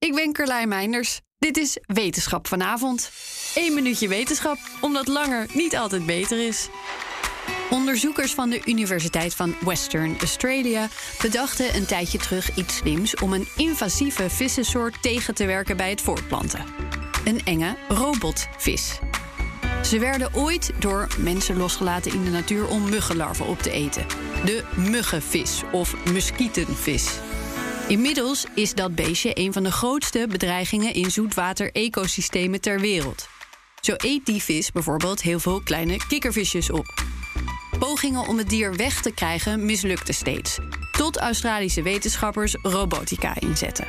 Ik ben Carlijn Meinders. Dit is Wetenschap vanavond. Eén minuutje wetenschap, omdat langer niet altijd beter is. Onderzoekers van de Universiteit van Western Australia bedachten een tijdje terug iets slims om een invasieve vissensoort tegen te werken bij het voortplanten. Een enge robotvis. Ze werden ooit door mensen losgelaten in de natuur om muggenlarven op te eten. De muggenvis of muskietenvis. Inmiddels is dat beestje een van de grootste bedreigingen in zoetwater-ecosystemen ter wereld. Zo eet die vis bijvoorbeeld heel veel kleine kikkervisjes op. Pogingen om het dier weg te krijgen mislukten steeds. Tot Australische wetenschappers robotica inzetten.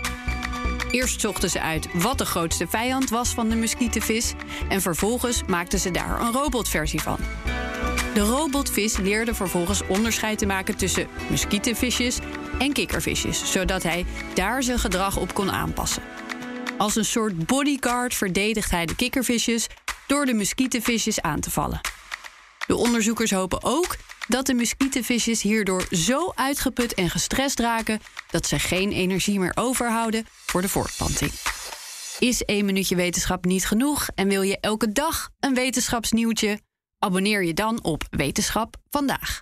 Eerst zochten ze uit wat de grootste vijand was van de muskietenvis... en vervolgens maakten ze daar een robotversie van. De robotvis leerde vervolgens onderscheid te maken tussen muskietenvisjes en kikkervisjes... zodat hij daar zijn gedrag op kon aanpassen. Als een soort bodyguard verdedigt hij de kikkervisjes... door de muskietenvisjes aan te vallen. De onderzoekers hopen ook dat de muskietenvisjes hierdoor zo uitgeput en gestrest raken dat ze geen energie meer overhouden voor de voortplanting. Is één minuutje wetenschap niet genoeg en wil je elke dag een wetenschapsnieuwtje? Abonneer je dan op Wetenschap vandaag.